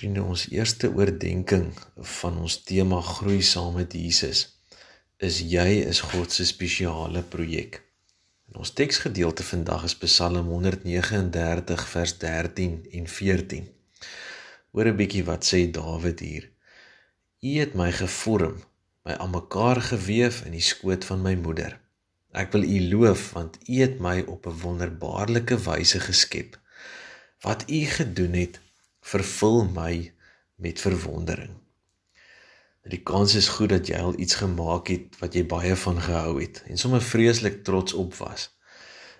Vriende, ons eerste oordeenking van ons tema groei saam met Jesus is jy is God se spesiale projek. En ons teksgedeelte vandag is Psalm 139 vers 13 en 14. Hoor 'n bietjie wat sê Dawid hier. U het my gevorm, my aan mekaar gewewe in die skoot van my moeder. Ek wil U loof want U het my op 'n wonderbaarlike wyse geskep. Wat U gedoen het, vervul my met verwondering. Die kans is goed dat jy al iets gemaak het wat jy baie van gehou het en sommer vreeslik trots op was.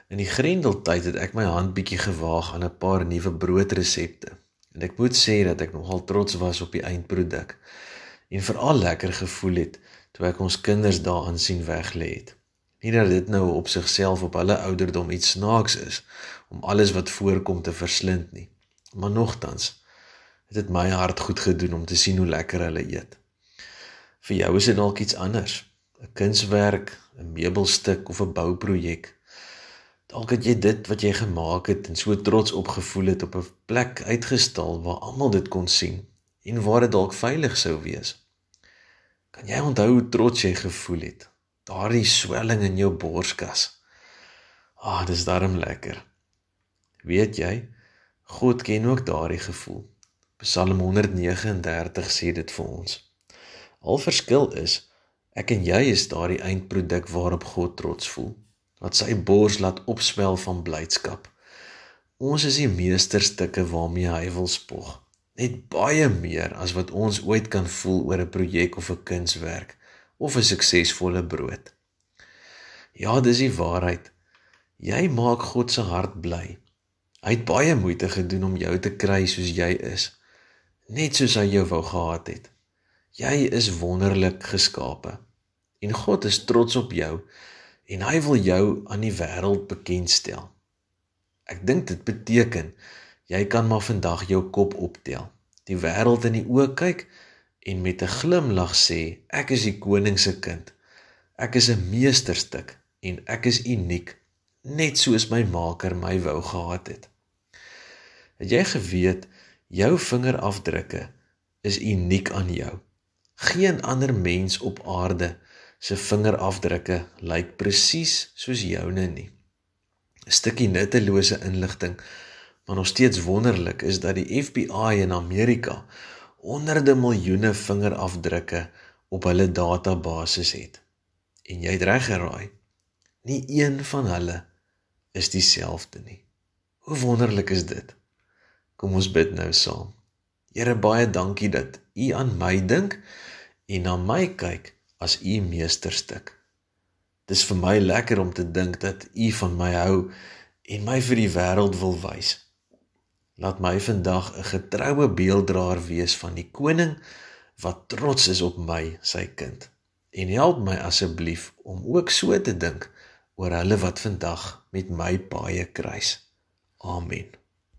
In die Grendeltyd het ek my hand bietjie gewaag aan 'n paar nuwe broodresepte en ek moet sê dat ek nogal trots was op die eindproduk en veral lekker gevoel het toe ek ons kinders daaraan sien weglê het. Nie dat dit nou op sigself op hulle ouderdom iets snaaks is om alles wat voorkom te verslind nie. Maar nogtans het dit my hart goed gedoen om te sien hoe lekker hulle eet. Vir jou is dit dalk iets anders, 'n kunswerk, 'n meubelstuk of 'n bouprojek. Dalk het jy dit wat jy gemaak het en so trots opgevoel het op 'n plek uitgestal waar almal dit kon sien en waar dit dalk veilig sou wees. Kan jy onthou hoe trots jy gevoel het? Daardie swelling in jou borskas. Ah, dis darm lekker. Weet jy, God ken ook daardie gevoel. Psalm 139 sê dit vir ons. Al verskil is ek en jy is daardie eindproduk waarop God trots voel, wat sy bors laat opswel van blydskap. Ons is die meesterstukke waarmee hy wil spog. Net baie meer as wat ons ooit kan voel oor 'n projek of 'n kunswerk of 'n suksesvolle brood. Ja, dis die waarheid. Jy maak God se hart bly Hy het baie moeite gedoen om jou te kry soos jy is, net soos hy jou wou gehad het. Jy is wonderlik geskape en God is trots op jou en hy wil jou aan die wêreld bekendstel. Ek dink dit beteken jy kan maar vandag jou kop optel, die wêreld in die oë kyk en met 'n glimlag sê ek is die koning se kind. Ek is 'n meesterstuk en ek is uniek net soos my maker my wou gehad het. Het jy geweet jou vingerafdrukke is uniek aan jou? Geen ander mens op aarde se vingerafdrukke lyk presies soos joune nie. 'n Stukkie nuttelose inligting, maar nog steeds wonderlik is dat die FBI in Amerika honderde miljoene vingerafdrukke op hulle database het. En jy het reg geraai. Nie een van hulle is dieselfde nie. Hoe wonderlik is dit? Kom ons bid nou saam. Here baie dankie dat U aan my dink en na my kyk as U meesterstuk. Dis vir my lekker om te dink dat U van my hou en my vir die wêreld wil wys. Laat my vandag 'n getroue beelddraer wees van die koning wat trots is op my, sy kind. En help my asseblief om ook so te dink oor hulle wat vandag met my baie kruis. Amen.